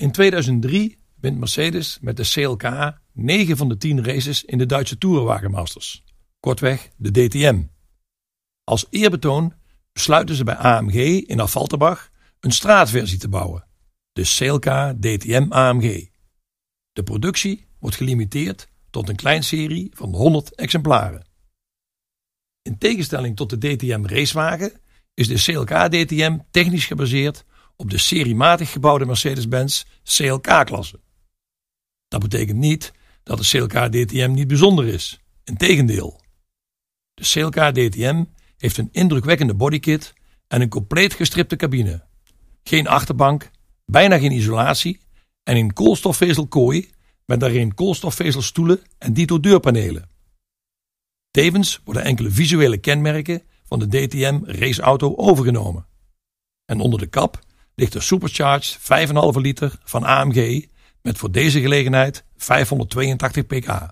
In 2003 wint Mercedes met de CLK 9 van de 10 races in de Duitse Tourenwagenmasters, kortweg de DTM. Als eerbetoon besluiten ze bij AMG in Affalterbach een straatversie te bouwen, de CLK DTM AMG. De productie wordt gelimiteerd tot een kleinserie van 100 exemplaren. In tegenstelling tot de DTM racewagen is de CLK DTM technisch gebaseerd op de seriematig gebouwde Mercedes-Benz CLK-klasse. Dat betekent niet dat de CLK DTM niet bijzonder is. Integendeel. De CLK DTM heeft een indrukwekkende bodykit en een compleet gestripte cabine. Geen achterbank, bijna geen isolatie en een koolstofvezelkooi met daarin koolstofvezelstoelen en dito deurpanelen. Tevens worden enkele visuele kenmerken van de DTM raceauto overgenomen. En onder de kap ligt de supercharged 5,5 liter van AMG met voor deze gelegenheid 582 pk.